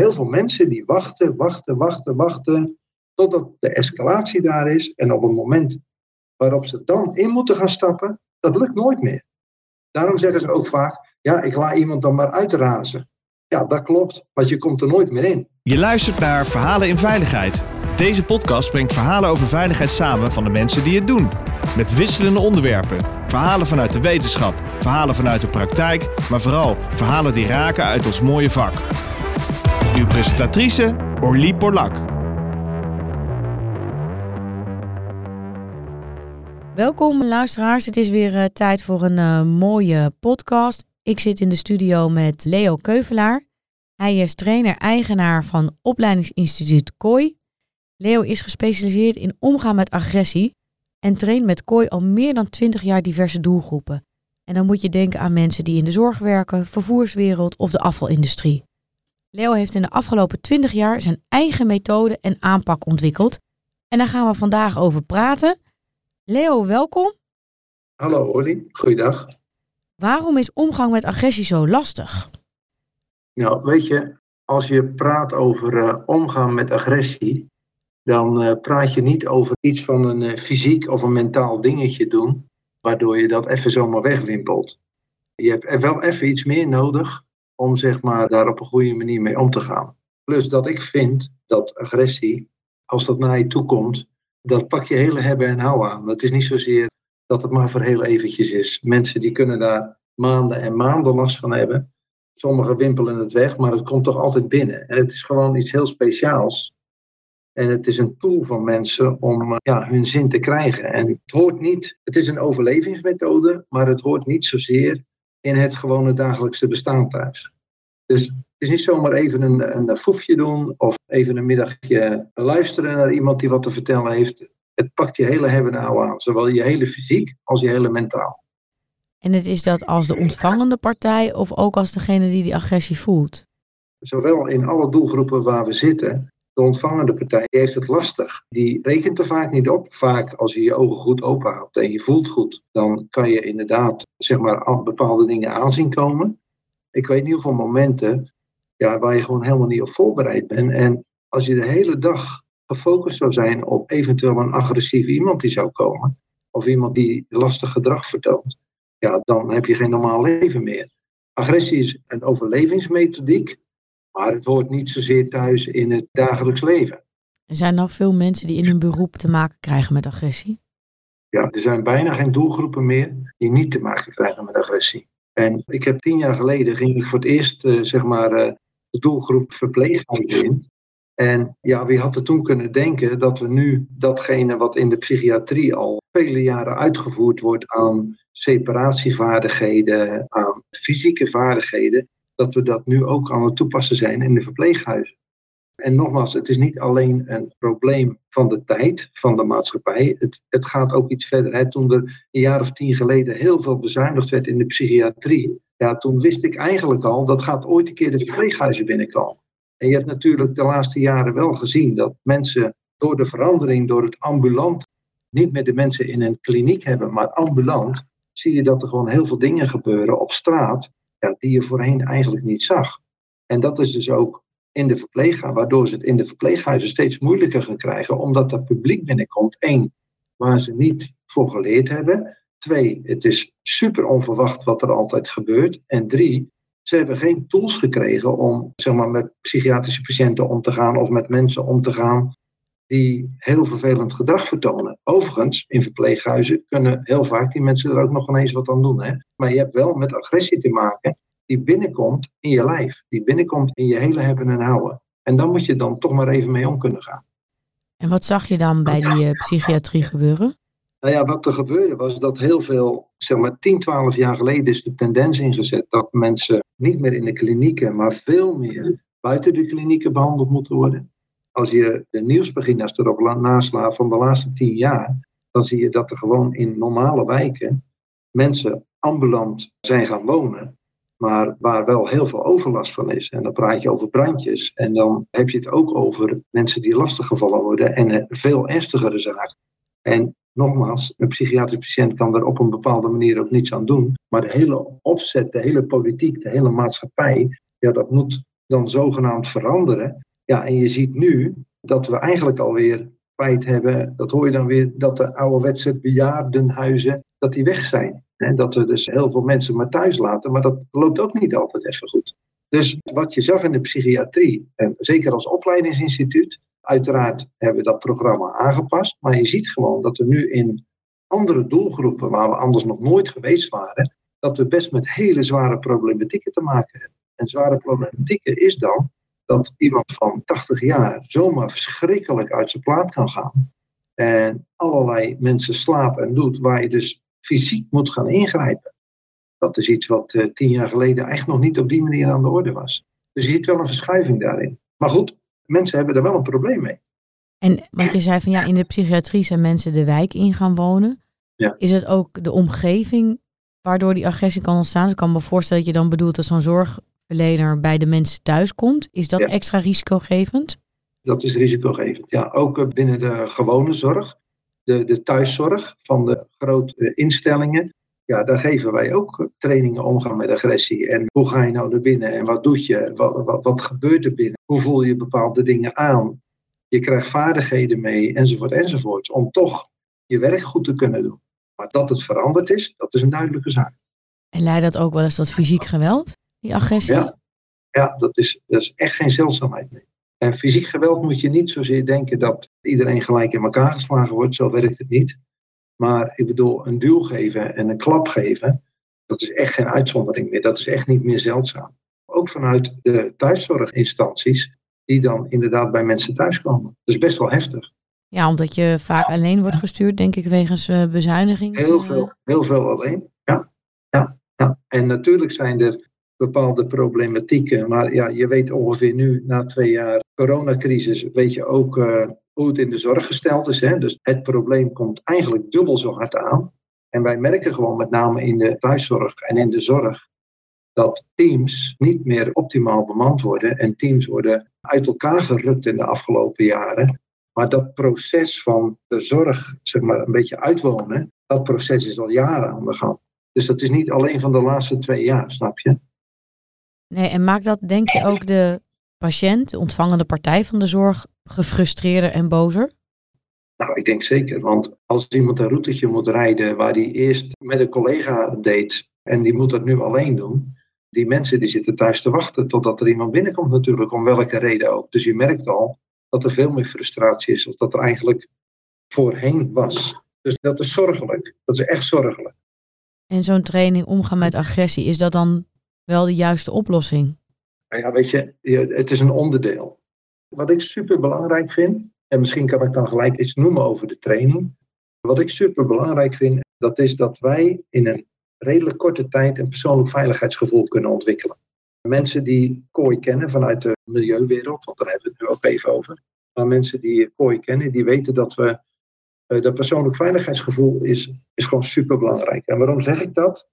heel veel mensen die wachten, wachten, wachten, wachten, totdat de escalatie daar is. En op het moment waarop ze dan in moeten gaan stappen, dat lukt nooit meer. Daarom zeggen ze ook vaak, ja, ik laat iemand dan maar uitrazen. Ja, dat klopt, want je komt er nooit meer in. Je luistert naar Verhalen in Veiligheid. Deze podcast brengt verhalen over veiligheid samen van de mensen die het doen. Met wisselende onderwerpen. Verhalen vanuit de wetenschap, verhalen vanuit de praktijk, maar vooral verhalen die raken uit ons mooie vak. Uw presentatrice Orlie Porlak. Welkom luisteraars, het is weer uh, tijd voor een uh, mooie podcast. Ik zit in de studio met Leo Keuvelaar. Hij is trainer-eigenaar van opleidingsinstituut KOI. Leo is gespecialiseerd in omgaan met agressie en traint met KOI al meer dan 20 jaar diverse doelgroepen. En dan moet je denken aan mensen die in de zorg werken, vervoerswereld of de afvalindustrie. Leo heeft in de afgelopen 20 jaar zijn eigen methode en aanpak ontwikkeld. En daar gaan we vandaag over praten. Leo, welkom. Hallo Olly, goeiedag. Waarom is omgang met agressie zo lastig? Nou, weet je, als je praat over uh, omgaan met agressie, dan uh, praat je niet over iets van een uh, fysiek of een mentaal dingetje doen, waardoor je dat even zomaar wegwimpelt. Je hebt er wel even iets meer nodig om zeg maar, daar op een goede manier mee om te gaan. Plus dat ik vind dat agressie, als dat naar je toe komt, dat pak je hele hebben en houden aan. Het is niet zozeer dat het maar voor heel eventjes is. Mensen die kunnen daar maanden en maanden last van hebben. Sommigen wimpelen het weg, maar het komt toch altijd binnen. Het is gewoon iets heel speciaals. En het is een tool van mensen om ja, hun zin te krijgen. En het hoort niet, het is een overlevingsmethode, maar het hoort niet zozeer in het gewone dagelijkse bestaan thuis. Dus het is niet zomaar even een, een foefje doen of even een middagje luisteren naar iemand die wat te vertellen heeft. Het pakt je hele hebben nou aan, zowel je hele fysiek als je hele mentaal. En het is dat als de ontvangende partij of ook als degene die die agressie voelt? Zowel in alle doelgroepen waar we zitten, de ontvangende partij heeft het lastig. Die rekent er vaak niet op. Vaak als je je ogen goed open houdt en je voelt goed, dan kan je inderdaad zeg maar, bepaalde dingen aanzien komen. Ik weet niet hoeveel momenten ja, waar je gewoon helemaal niet op voorbereid bent. En als je de hele dag gefocust zou zijn op eventueel een agressieve iemand die zou komen, of iemand die lastig gedrag vertoont, ja, dan heb je geen normaal leven meer. Agressie is een overlevingsmethodiek maar het hoort niet zozeer thuis in het dagelijks leven. Er zijn nog veel mensen die in hun beroep te maken krijgen met agressie? Ja, er zijn bijna geen doelgroepen meer die niet te maken krijgen met agressie. En ik heb tien jaar geleden ging ik voor het eerst uh, zeg maar uh, de doelgroep verpleeghuizen in. En ja, wie had er toen kunnen denken dat we nu datgene wat in de psychiatrie al vele jaren uitgevoerd wordt aan separatievaardigheden, aan fysieke vaardigheden, dat we dat nu ook aan het toepassen zijn in de verpleeghuizen. En nogmaals, het is niet alleen een probleem van de tijd, van de maatschappij. Het, het gaat ook iets verder. Toen er een jaar of tien geleden heel veel bezuinigd werd in de psychiatrie, ja, toen wist ik eigenlijk al dat gaat ooit een keer de verpleeghuizen binnenkomen. En je hebt natuurlijk de laatste jaren wel gezien dat mensen door de verandering, door het ambulant, niet meer de mensen in een kliniek hebben, maar ambulant, zie je dat er gewoon heel veel dingen gebeuren op straat ja, die je voorheen eigenlijk niet zag. En dat is dus ook in de verpleeghuizen, waardoor ze het in de verpleeghuizen steeds moeilijker gaan krijgen, omdat dat publiek binnenkomt. Eén, waar ze niet voor geleerd hebben. Twee, het is super onverwacht wat er altijd gebeurt. En drie, ze hebben geen tools gekregen om zeg maar, met psychiatrische patiënten om te gaan of met mensen om te gaan die heel vervelend gedrag vertonen. Overigens, in verpleeghuizen kunnen heel vaak die mensen er ook nog ineens wat aan doen. Hè? Maar je hebt wel met agressie te maken die binnenkomt in je lijf, die binnenkomt in je hele hebben en houden. En dan moet je dan toch maar even mee om kunnen gaan. En wat zag je dan bij die uh, psychiatrie gebeuren? Nou ja, wat er gebeurde was dat heel veel, zeg maar 10, 12 jaar geleden is de tendens ingezet dat mensen niet meer in de klinieken, maar veel meer buiten de klinieken behandeld moeten worden als je de nieuwspagina's erop naslaat van de laatste tien jaar, dan zie je dat er gewoon in normale wijken mensen ambulant zijn gaan wonen, maar waar wel heel veel overlast van is. En dan praat je over brandjes en dan heb je het ook over mensen die lastiggevallen worden en veel ernstigere zaken. En nogmaals, een psychiatrisch patiënt kan daar op een bepaalde manier ook niets aan doen, maar de hele opzet, de hele politiek, de hele maatschappij, ja, dat moet dan zogenaamd veranderen. Ja, en je ziet nu dat we eigenlijk alweer feit hebben, dat hoor je dan weer, dat de ouderwetse bejaardenhuizen, dat die weg zijn. En dat we dus heel veel mensen maar thuis laten, maar dat loopt ook niet altijd even goed. Dus wat je zag in de psychiatrie, en zeker als opleidingsinstituut, uiteraard hebben we dat programma aangepast, maar je ziet gewoon dat we nu in andere doelgroepen, waar we anders nog nooit geweest waren, dat we best met hele zware problematieken te maken hebben. En zware problematieken is dan dat iemand van 80 jaar zomaar verschrikkelijk uit zijn plaat kan gaan. En allerlei mensen slaat en doet waar je dus fysiek moet gaan ingrijpen. Dat is iets wat uh, tien jaar geleden echt nog niet op die manier aan de orde was. Dus je ziet wel een verschuiving daarin. Maar goed, mensen hebben er wel een probleem mee. En wat je zei van ja, in de psychiatrie zijn mensen de wijk in gaan wonen. Ja. Is het ook de omgeving waardoor die agressie kan ontstaan? Dus ik kan me voorstellen dat je dan bedoelt dat zo'n zorgverlener bij de mensen thuis komt. Is dat Ja. extra risicogevend? Dat is risicogevend. Ja, ook eh, binnen de gewone zorg, de, de thuiszorg van de grote instellingen. Ja, daar geven wij ook trainingen omgaan met agressie. En hoe ga je nou naar binnen en wat doe je? Wat, wat, wat gebeurt er binnen? Hoe voel je bepaalde dingen aan? Je krijgt vaardigheden mee, enzovoort, enzovoort. Om toch je werk goed te kunnen doen. Maar dat het veranderd is, dat is een duidelijke zaak. En leidt dat ook wel eens tot fysiek geweld, die agressie? Ja. Ja, dat is, dat is echt geen zeldzaamheid meer. En fysiek geweld moet je niet zozeer denken dat iedereen gelijk in elkaar geslagen wordt. Zo werkt het niet. Maar ik bedoel, een duw geven en een klap geven, dat is echt geen uitzondering meer. Dat is echt niet meer zeldzaam. Ook vanuit de thuiszorginstanties, die dan inderdaad bij mensen thuiskomen. Dat is best wel heftig. Ja, omdat je vaak alleen wordt gestuurd, denk ik, wegens eh, bezuiniging. Heel veel, heel veel alleen. Ja, ja, ja. En natuurlijk zijn er bepaalde problematieken. Maar ja, je weet ongeveer nu, na twee jaar coronacrisis, weet je ook eh, hoe het in de zorg gesteld is. Hè? Dus het probleem komt eigenlijk dubbel zo hard aan. En wij merken gewoon met name in de thuiszorg en in de zorg dat teams niet meer optimaal bemand worden. En teams worden uit elkaar gerukt in de afgelopen jaren. Maar dat proces van de zorg, zeg maar, een beetje uitwonen, dat proces is al jaren aan de gang. Dus dat is niet alleen van de laatste twee jaar, snap je? Nee, en maakt dat, denk je, ook de patiënt, de ontvangende partij van de zorg, gefrustreerder en bozer? Nou, ik denk zeker. Want als iemand een routetje moet rijden waar hij eerst met een collega deed en die moet dat nu alleen doen, die mensen die zitten thuis te wachten totdat er iemand binnenkomt natuurlijk, om welke reden ook. Dus je merkt al dat er veel meer frustratie is, of dat er eigenlijk voorheen was. Dus dat is zorgelijk. Dat is echt zorgelijk. En zo'n training omgaan met agressie, is dat dan wel de juiste oplossing? Nou ja, weet je, het is een onderdeel. Wat ik super belangrijk vind, en misschien kan ik dan gelijk iets noemen over de training. Wat ik super belangrijk vind, dat is dat wij in een redelijk korte tijd een persoonlijk veiligheidsgevoel kunnen ontwikkelen. Mensen die kooi kennen vanuit de milieuwereld, want daar hebben we het nu ook even over. Maar mensen die kooi kennen, die weten dat we. eh, dat persoonlijk veiligheidsgevoel is, is gewoon super belangrijk. En waarom zeg ik dat?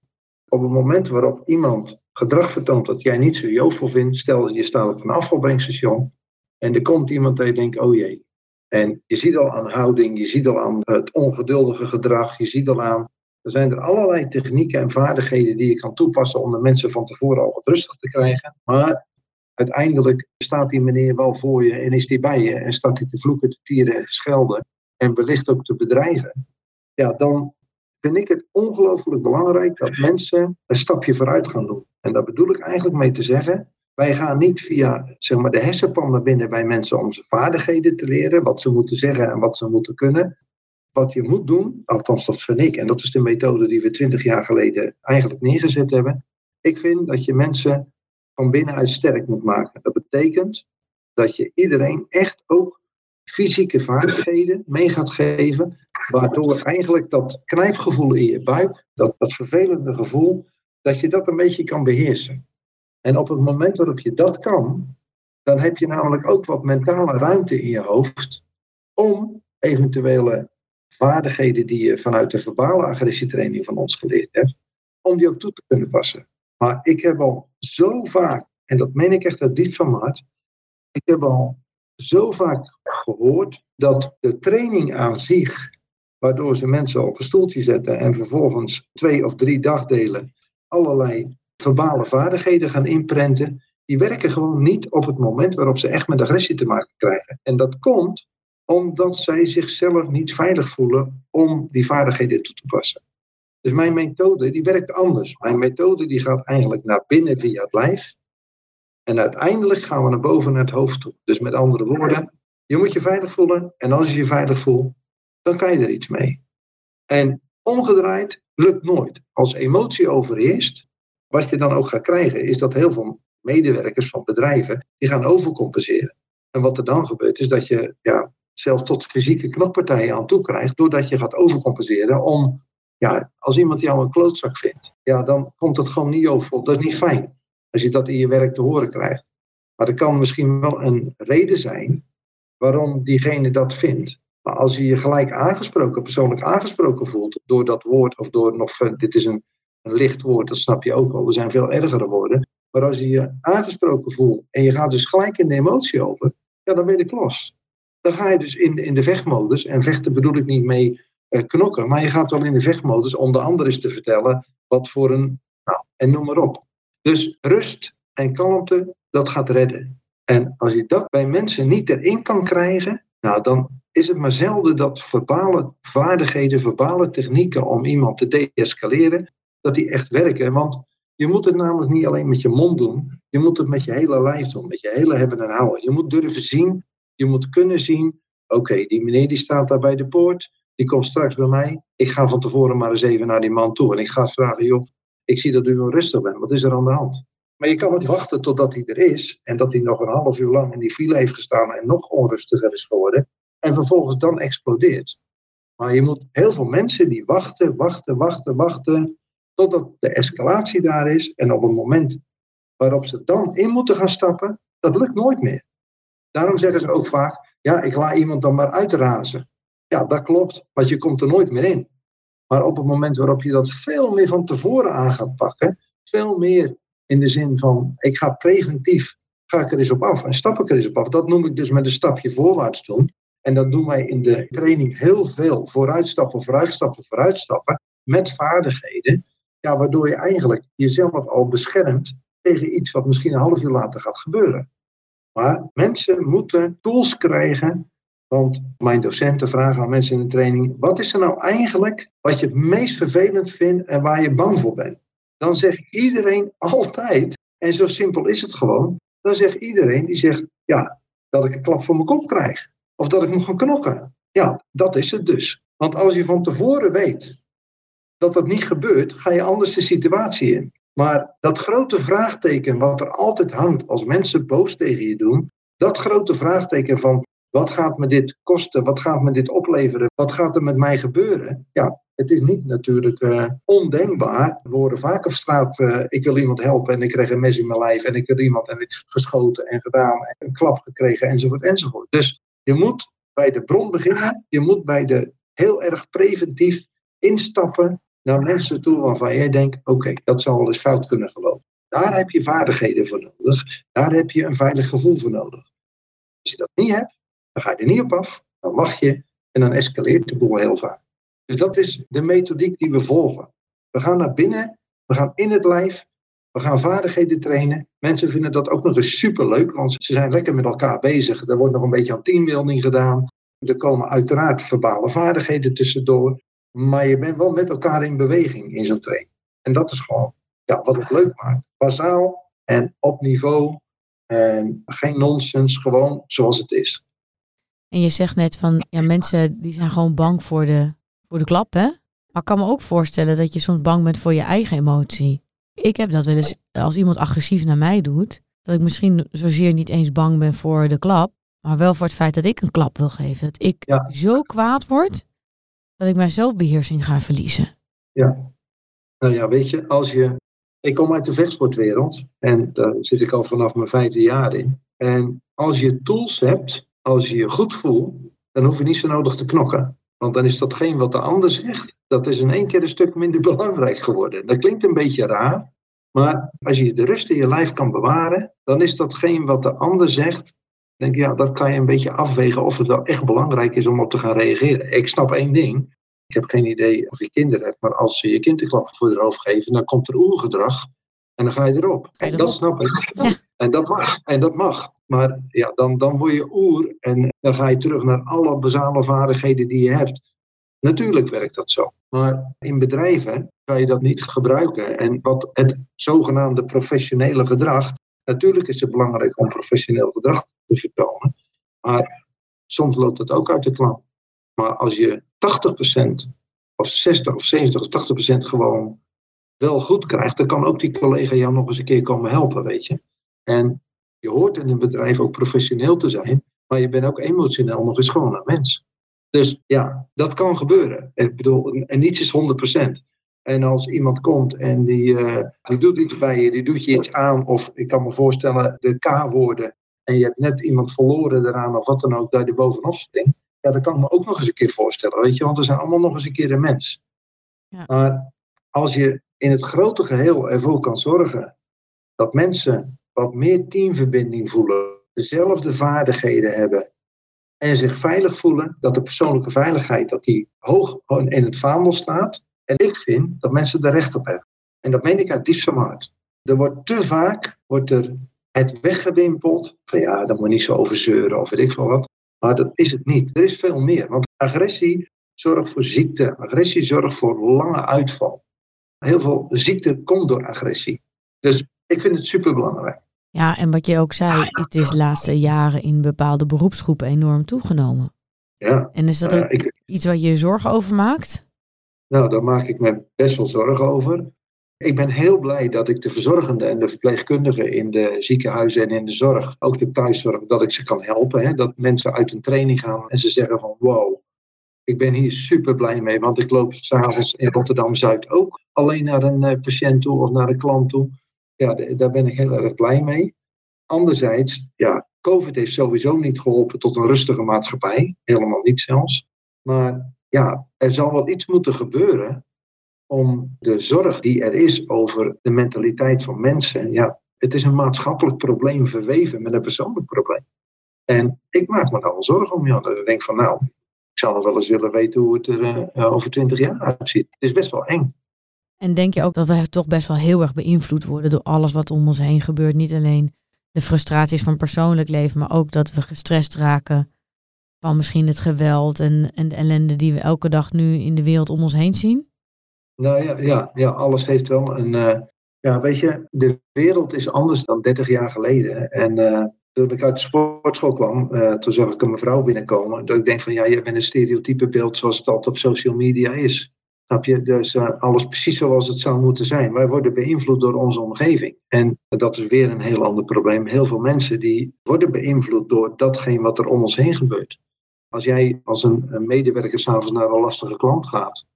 Op het moment waarop iemand gedrag vertoont dat jij niet zo jovel vindt, stel je staat op een afvalbrengstation en er komt iemand en je denkt, oh jee. En je ziet al aan houding, je ziet al aan het ongeduldige gedrag, je ziet al aan, er zijn er allerlei technieken en vaardigheden die je kan toepassen om de mensen van tevoren al wat rustig te krijgen. Maar uiteindelijk staat die meneer wel voor je en is die bij je en staat hij te vloeken, te tieren en te schelden en wellicht ook te bedreigen. Ja, dan vind ik het ongelooflijk belangrijk dat mensen een stapje vooruit gaan doen. En daar bedoel ik eigenlijk mee te zeggen, wij gaan niet via zeg maar, de hersenpan binnen bij mensen om ze vaardigheden te leren, wat ze moeten zeggen en wat ze moeten kunnen. Wat je moet doen, althans dat vind ik, en dat is de methode die we twintig jaar geleden eigenlijk neergezet hebben. Ik vind dat je mensen van binnenuit sterk moet maken. Dat betekent dat je iedereen echt ook fysieke vaardigheden mee gaat geven, waardoor eigenlijk dat knijpgevoel in je buik, dat, dat vervelende gevoel, dat je dat een beetje kan beheersen. En op het moment waarop je dat kan, dan heb je namelijk ook wat mentale ruimte in je hoofd om eventuele vaardigheden die je vanuit de verbale agressietraining van ons geleerd hebt, om die ook toe te kunnen passen. Maar ik heb al zo vaak, en dat meen ik echt uit diep van mijn hart, ik heb al zo vaak gehoord dat de training aan zich, waardoor ze mensen op een stoeltje zetten en vervolgens twee of drie dagdelen allerlei verbale vaardigheden gaan inprenten, die werken gewoon niet op het moment waarop ze echt met agressie te maken krijgen. En dat komt omdat zij zichzelf niet veilig voelen om die vaardigheden toe te passen. Dus mijn methode die werkt anders. Mijn methode die gaat eigenlijk naar binnen via het lijf. En uiteindelijk gaan we naar boven naar het hoofd toe. Dus met andere woorden, je moet je veilig voelen. En als je je veilig voelt, dan kan je er iets mee. En omgedraaid lukt nooit. Als emotie overheerst, wat je dan ook gaat krijgen, is dat heel veel medewerkers van bedrijven, die gaan overcompenseren. En wat er dan gebeurt, is dat je ja, zelfs tot fysieke knokpartijen aan toe krijgt, doordat je gaat overcompenseren om, ja, als iemand jou een klootzak vindt, ja, dan komt het gewoon niet over. Dat is niet fijn, als je dat in je werk te horen krijgt. Maar er kan misschien wel een reden zijn waarom diegene dat vindt. Maar als je je gelijk aangesproken, persoonlijk aangesproken voelt door dat woord of door nog, dit is een, een licht woord, dat snap je ook wel, er zijn veel ergere woorden. Maar als je je aangesproken voelt en je gaat dus gelijk in de emotie over, ja, dan ben je los. Dan ga je dus in, in de vechtmodus, en vechten bedoel ik niet mee uh, knokken, maar je gaat wel in de vechtmodus om de ander eens te vertellen wat voor een, nou, en noem maar op. Dus rust en kalmte, dat gaat redden. En als je dat bij mensen niet erin kan krijgen, nou, dan is het maar zelden dat verbale vaardigheden, verbale technieken om iemand te deescaleren, dat die echt werken. Want je moet het namelijk niet alleen met je mond doen, je moet het met je hele lijf doen, met je hele hebben en houden. Je moet durven zien, je moet kunnen zien, oké, die meneer die staat daar bij de poort, die komt straks bij mij. Ik ga van tevoren maar eens even naar die man toe en ik ga vragen, joh, ik zie dat u onrustig bent, wat is er aan de hand? Maar je kan niet wachten totdat hij er is en dat hij nog een half uur lang in die file heeft gestaan en nog onrustiger is geworden en vervolgens dan explodeert. Maar je moet heel veel mensen die wachten, wachten, wachten, wachten totdat de escalatie daar is en op het moment waarop ze dan in moeten gaan stappen, dat lukt nooit meer. Daarom zeggen ze ook vaak, ja, ik laat iemand dan maar uitrazen. Ja, dat klopt, want je komt er nooit meer in. Maar op het moment waarop je dat veel meer van tevoren aan gaat pakken, veel meer in de zin van, ik ga preventief, ga ik er eens op af en stap ik er eens op af. Dat noem ik dus met een stapje voorwaarts doen. En dat doen wij in de training heel veel. Vooruitstappen, vooruitstappen, vooruitstappen. Met vaardigheden. Ja, waardoor je eigenlijk jezelf al beschermt tegen iets wat misschien een half uur later gaat gebeuren. Maar mensen moeten tools krijgen. Want mijn docenten vragen aan mensen in de training: wat is er nou eigenlijk wat je het meest vervelend vindt en waar je bang voor bent? Dan zegt iedereen altijd, en zo simpel is het gewoon, dan zegt iedereen die zegt: ja, dat ik een klap voor mijn kop krijg. Of dat ik moet gaan knokken. Ja, dat is het dus. Want als je van tevoren weet dat dat niet gebeurt, ga je anders de situatie in. Maar dat grote vraagteken wat er altijd hangt als mensen boos tegen je doen, dat grote vraagteken van wat gaat me dit kosten, wat gaat me dit opleveren, wat gaat er met mij gebeuren? Ja, het is niet natuurlijk uh, ondenkbaar. We horen vaak op straat, uh, ik wil iemand helpen en ik kreeg een mes in mijn lijf en ik heb iemand en ik geschoten en gedaan en een klap gekregen enzovoort enzovoort. Dus je moet bij de bron beginnen. Je moet bij de heel erg preventief instappen naar mensen toe waarvan jij denkt: oké, dat zou wel eens fout kunnen gelopen. Daar heb je vaardigheden voor nodig. Daar heb je een veilig gevoel voor nodig. Als je dat niet hebt, dan ga je er niet op af. Dan wacht je en dan escaleert de boel heel vaak. Dus dat is de methodiek die we volgen. We gaan naar binnen, we gaan in het lijf, we gaan vaardigheden trainen. Mensen vinden dat ook nog eens superleuk, want ze zijn lekker met elkaar bezig. Er wordt nog een beetje aan teambuilding gedaan. Er komen uiteraard verbale vaardigheden tussendoor. Maar je bent wel met elkaar in beweging in zo'n training. En dat is gewoon ja, wat het leuk maakt. Bazaal en op niveau. En geen nonsens, gewoon zoals het is. En je zegt net van, ja, mensen die zijn gewoon bang voor de, voor de klap, hè? Maar ik kan me ook voorstellen dat je soms bang bent voor je eigen emotie. Ik heb dat wel eens, als iemand agressief naar mij doet, dat ik misschien zozeer niet eens bang ben voor de klap, maar wel voor het feit dat ik een klap wil geven. Dat ik zo kwaad word, dat ik mijn zelfbeheersing ga verliezen. Ja, nou ja, weet je, als je. Ik kom uit de vechtsportwereld en daar zit ik al vanaf mijn vijfde jaar in. En als je tools hebt, als je je goed voelt, dan hoef je niet zo nodig te knokken. Want dan is datgene wat de ander zegt, dat is in één keer een stuk minder belangrijk geworden. Dat klinkt een beetje raar, maar als je de rust in je lijf kan bewaren, dan is datgene wat de ander zegt, denk ja, dat kan je een beetje afwegen of het wel echt belangrijk is om op te gaan reageren. Ik snap één ding. Ik heb geen idee of je kinderen hebt, maar als ze je kind een klap voor je hoofd geven, dan komt er oergedrag en dan ga je erop. En dat snap ik. En dat mag. En dat mag. Maar ja, dan, dan word je oer en dan ga je terug naar alle basale vaardigheden die je hebt. Natuurlijk werkt dat zo. Maar in bedrijven kan je dat niet gebruiken. En wat het zogenaamde professionele gedrag. Natuurlijk is het belangrijk om professioneel gedrag te vertonen. Maar soms loopt het ook uit de klant. Maar als je 80% of 60 of 70 of 80% gewoon wel goed krijgt, dan kan ook die collega jou nog eens een keer komen helpen, weet je. En je hoort in een bedrijf ook professioneel te zijn, maar je bent ook emotioneel nog eens gewoon een mens. Dus ja, dat kan gebeuren. Ik bedoel, en niets is 100%. En als iemand komt en die, uh, die doet iets bij je, die doet je iets aan, of ik kan me voorstellen de K-woorden, en je hebt net iemand verloren eraan of wat dan ook, je er bovenop springt, ja, dat kan ik me ook nog eens een keer voorstellen, weet je, want we zijn allemaal nog eens een keer een mens. Ja. Maar als je in het grote geheel ervoor kan zorgen dat mensen wat meer teamverbinding voelen, dezelfde vaardigheden hebben en zich veilig voelen, dat de persoonlijke veiligheid dat die hoog in het vaandel staat. En ik vind dat mensen er recht op hebben. En dat meen ik uit diepste hart. Er wordt te vaak wordt er het weggewimpeld van ja, daar moet je niet zo over zeuren of weet ik veel wat. Maar dat is het niet. Er is veel meer. Want agressie zorgt voor ziekte. Agressie zorgt voor lange uitval. Heel veel ziekte komt door agressie. Dus ik vind het superbelangrijk. Ja, en wat je ook zei, het is de laatste jaren in bepaalde beroepsgroepen enorm toegenomen. Ja. En is dat ook iets waar je je zorgen over maakt? Nou, daar maak ik me best wel zorgen over. Ik ben heel blij dat ik de verzorgenden en de verpleegkundigen in de ziekenhuizen en in de zorg, ook de thuiszorg, dat ik ze kan helpen. Hè? Dat mensen uit een training gaan en ze zeggen van wow, ik ben hier super blij mee, want ik loop s'avonds in Rotterdam-Zuid ook alleen naar een eh, patiënt toe of naar een klant toe. Ja, daar ben ik heel erg blij mee. Anderzijds, ja, COVID heeft sowieso niet geholpen tot een rustige maatschappij. Helemaal niet zelfs. Maar ja, er zal wel iets moeten gebeuren om de zorg die er is over de mentaliteit van mensen. Ja, het is een maatschappelijk probleem verweven met een persoonlijk probleem. En ik maak me daar wel zorgen om. Ja, dan denk ik van nou, ik zou nog wel eens willen weten hoe het er uh, over twintig jaar uitziet. Het is best wel eng. En denk je ook dat we toch best wel heel erg beïnvloed worden door alles wat om ons heen gebeurt? Niet alleen de frustraties van persoonlijk leven, maar ook dat we gestrest raken van misschien het geweld en, en de ellende die we elke dag nu in de wereld om ons heen zien? Nou ja, ja, ja alles heeft wel een. Uh, ja, weet je, de wereld is anders dan 30 jaar geleden. En uh, toen ik uit de sportschool kwam, uh, toen zag ik een mevrouw binnenkomen. Dat ik denk van ja, je bent een stereotype beeld zoals het altijd op social media is. Snap je? Dus alles precies zoals het zou moeten zijn. Wij worden beïnvloed door onze omgeving. En dat is weer een heel ander probleem. Heel veel mensen die worden beïnvloed door datgene wat er om ons heen gebeurt. Als jij als een, medewerker s'avonds naar een lastige klant gaat,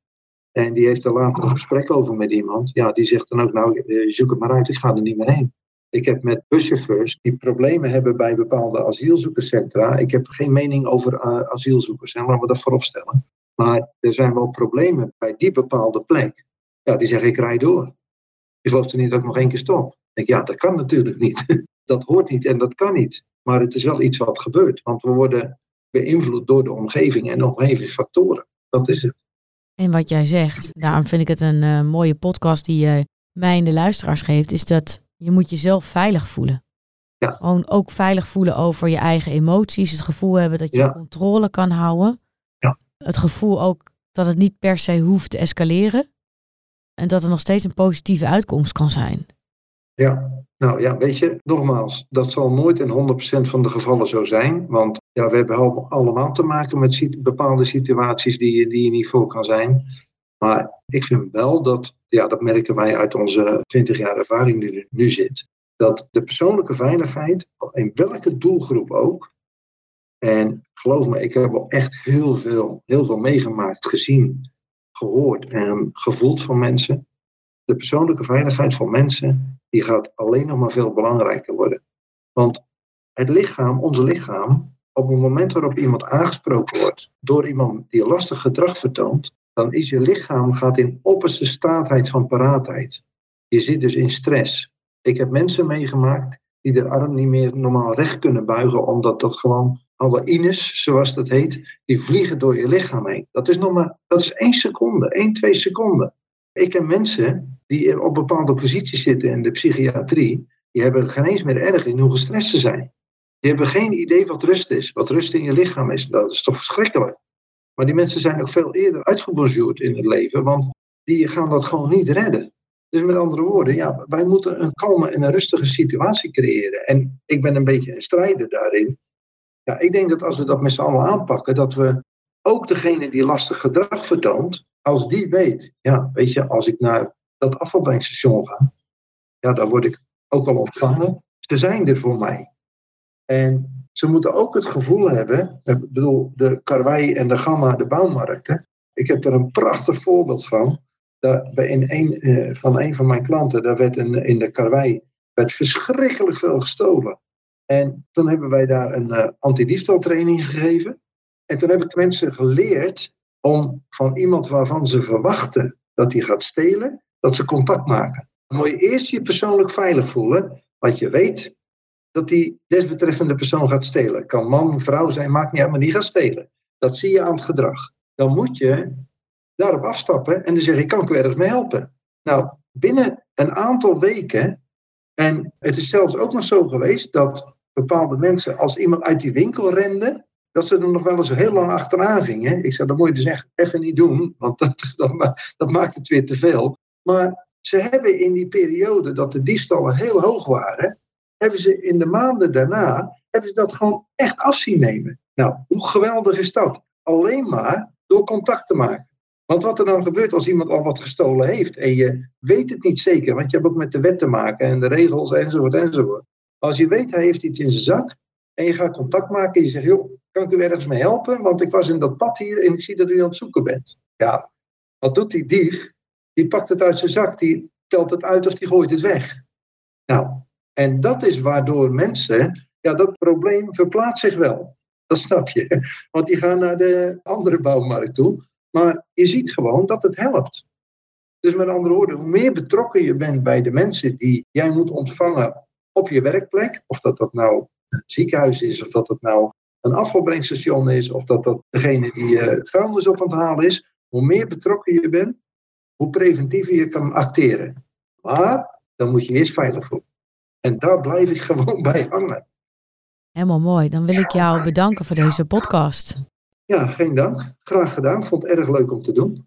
en die heeft er later een gesprek over met iemand. Ja, die zegt dan ook, nou, eh, zoek het maar uit, ik ga er niet meer heen. Ik heb met buschauffeurs die problemen hebben bij bepaalde asielzoekerscentra. Ik heb geen mening over uh, asielzoekers, hè, laten we dat vooropstellen. Maar er zijn wel problemen bij die bepaalde plek. Ja, die zeggen, ik rij door. Je gelooft er niet dat ik nog één keer stop. Ik denk, ja, dat kan natuurlijk niet. dat hoort niet en dat kan niet. Maar het is wel iets wat gebeurt. Want we worden beïnvloed door de omgeving en omgevingsfactoren. Dat is het. En wat jij zegt, daarom vind ik het een uh, mooie podcast die je mij en de luisteraars geeft, is dat je moet jezelf veilig voelen. Ja. Gewoon ook veilig voelen over je eigen emoties. Het gevoel hebben dat je controle kan houden. Het gevoel ook dat het niet per se hoeft te escaleren. En dat er nog steeds een positieve uitkomst kan zijn. Ja, nou ja, weet je, nogmaals, dat zal nooit in 100% van de gevallen zo zijn. Want ja, we hebben allemaal te maken met bepaalde situaties die, die je niet voor kan zijn. Maar ik vind wel dat, ja, dat merken wij uit onze 20 jaar ervaring die er nu zit, dat de persoonlijke veiligheid, in welke doelgroep ook, en geloof me, ik heb al echt heel veel, heel veel meegemaakt, gezien, gehoord en gevoeld van mensen. De persoonlijke veiligheid van mensen, die gaat alleen nog maar veel belangrijker worden. Want het lichaam, onze lichaam, op het moment waarop iemand aangesproken wordt door iemand die lastig gedrag vertoont, dan is je lichaam gaat in opperste staatheid van paraatheid. Je zit dus in stress. Ik heb mensen meegemaakt die de arm niet meer normaal recht kunnen buigen, omdat dat gewoon alle ines, zoals dat heet, die vliegen door je lichaam heen. Dat is nog maar, dat is één seconde, één, twee seconden. Ik ken mensen die op bepaalde posities zitten in de psychiatrie, die hebben geen eens meer erg in hoe gestrest ze zijn. Die hebben geen idee wat rust is, wat rust in je lichaam is. Dat is toch verschrikkelijk. Maar die mensen zijn ook veel eerder uitgebonjourd in het leven, want die gaan dat gewoon niet redden. Dus met andere woorden, ja, wij moeten een kalme en een rustige situatie creëren. En ik ben een beetje een strijder daarin. Ja, ik denk dat als we dat met z'n allen aanpakken, dat we ook degene die lastig gedrag vertoont, als die weet, ja, weet je, als ik naar dat afvalbrengstation ga, ja, dan word ik ook al ontvangen. Ze zijn er voor mij. En ze moeten ook het gevoel hebben, ik bedoel, de Karwei en de Gamma, de bouwmarkten. Ik heb er een prachtig voorbeeld van. Daar, in een, eh, van een van mijn klanten, daar werd in, de Karwei werd verschrikkelijk veel gestolen. En toen hebben wij daar een uh, antidiefstaltraining gegeven. En toen heb ik mensen geleerd om van iemand waarvan ze verwachten dat hij gaat stelen, dat ze contact maken. Dan moet je eerst je persoonlijk veilig voelen, want je weet dat die desbetreffende persoon gaat stelen. Kan man, vrouw zijn, maakt niet uit, maar die gaat stelen. Dat zie je aan het gedrag. Dan moet je daarop afstappen en dan zeg je, kan ik u ergens mee helpen? Nou, binnen een aantal weken, en het is zelfs ook nog zo geweest dat bepaalde mensen, als iemand uit die winkel rende, dat ze er nog wel eens heel lang achteraan gingen. Ik zei, dat moet je dus echt even niet doen, want dat, dat, maakt het weer te veel. Maar ze hebben in die periode dat de diefstallen heel hoog waren, hebben ze in de maanden daarna, hebben ze dat gewoon echt afzien nemen. Nou, hoe geweldig is dat? Alleen maar door contact te maken. Want wat er dan gebeurt als iemand al wat gestolen heeft en je weet het niet zeker, want je hebt ook met de wet te maken en de regels enzovoort enzovoort. Als je weet hij heeft iets in zijn zak en je gaat contact maken en je zegt, joh, kan ik u ergens mee helpen? Want ik was in dat pad hier en ik zie dat u aan het zoeken bent. Ja, wat doet die dief? Die pakt het uit zijn zak, die telt het uit of die gooit het weg. Nou, en dat is waardoor mensen, ja, dat probleem verplaatst zich wel. Dat snap je. Want die gaan naar de andere bouwmarkt toe. Maar je ziet gewoon dat het helpt. Dus met andere woorden, hoe meer betrokken je bent bij de mensen die jij moet ontvangen op je werkplek, of dat dat nou een ziekenhuis is, of dat dat nou een afvalbrengstation is, of dat dat degene die uh, het vuilnis op aan het halen is, hoe meer betrokken je bent, hoe preventiever je kan acteren. Maar dan moet je eerst veilig voelen. En daar blijf ik gewoon bij hangen. Helemaal mooi. Dan wil ik jou bedanken voor deze podcast. Ja, geen dank. Graag gedaan. Vond het erg leuk om te doen.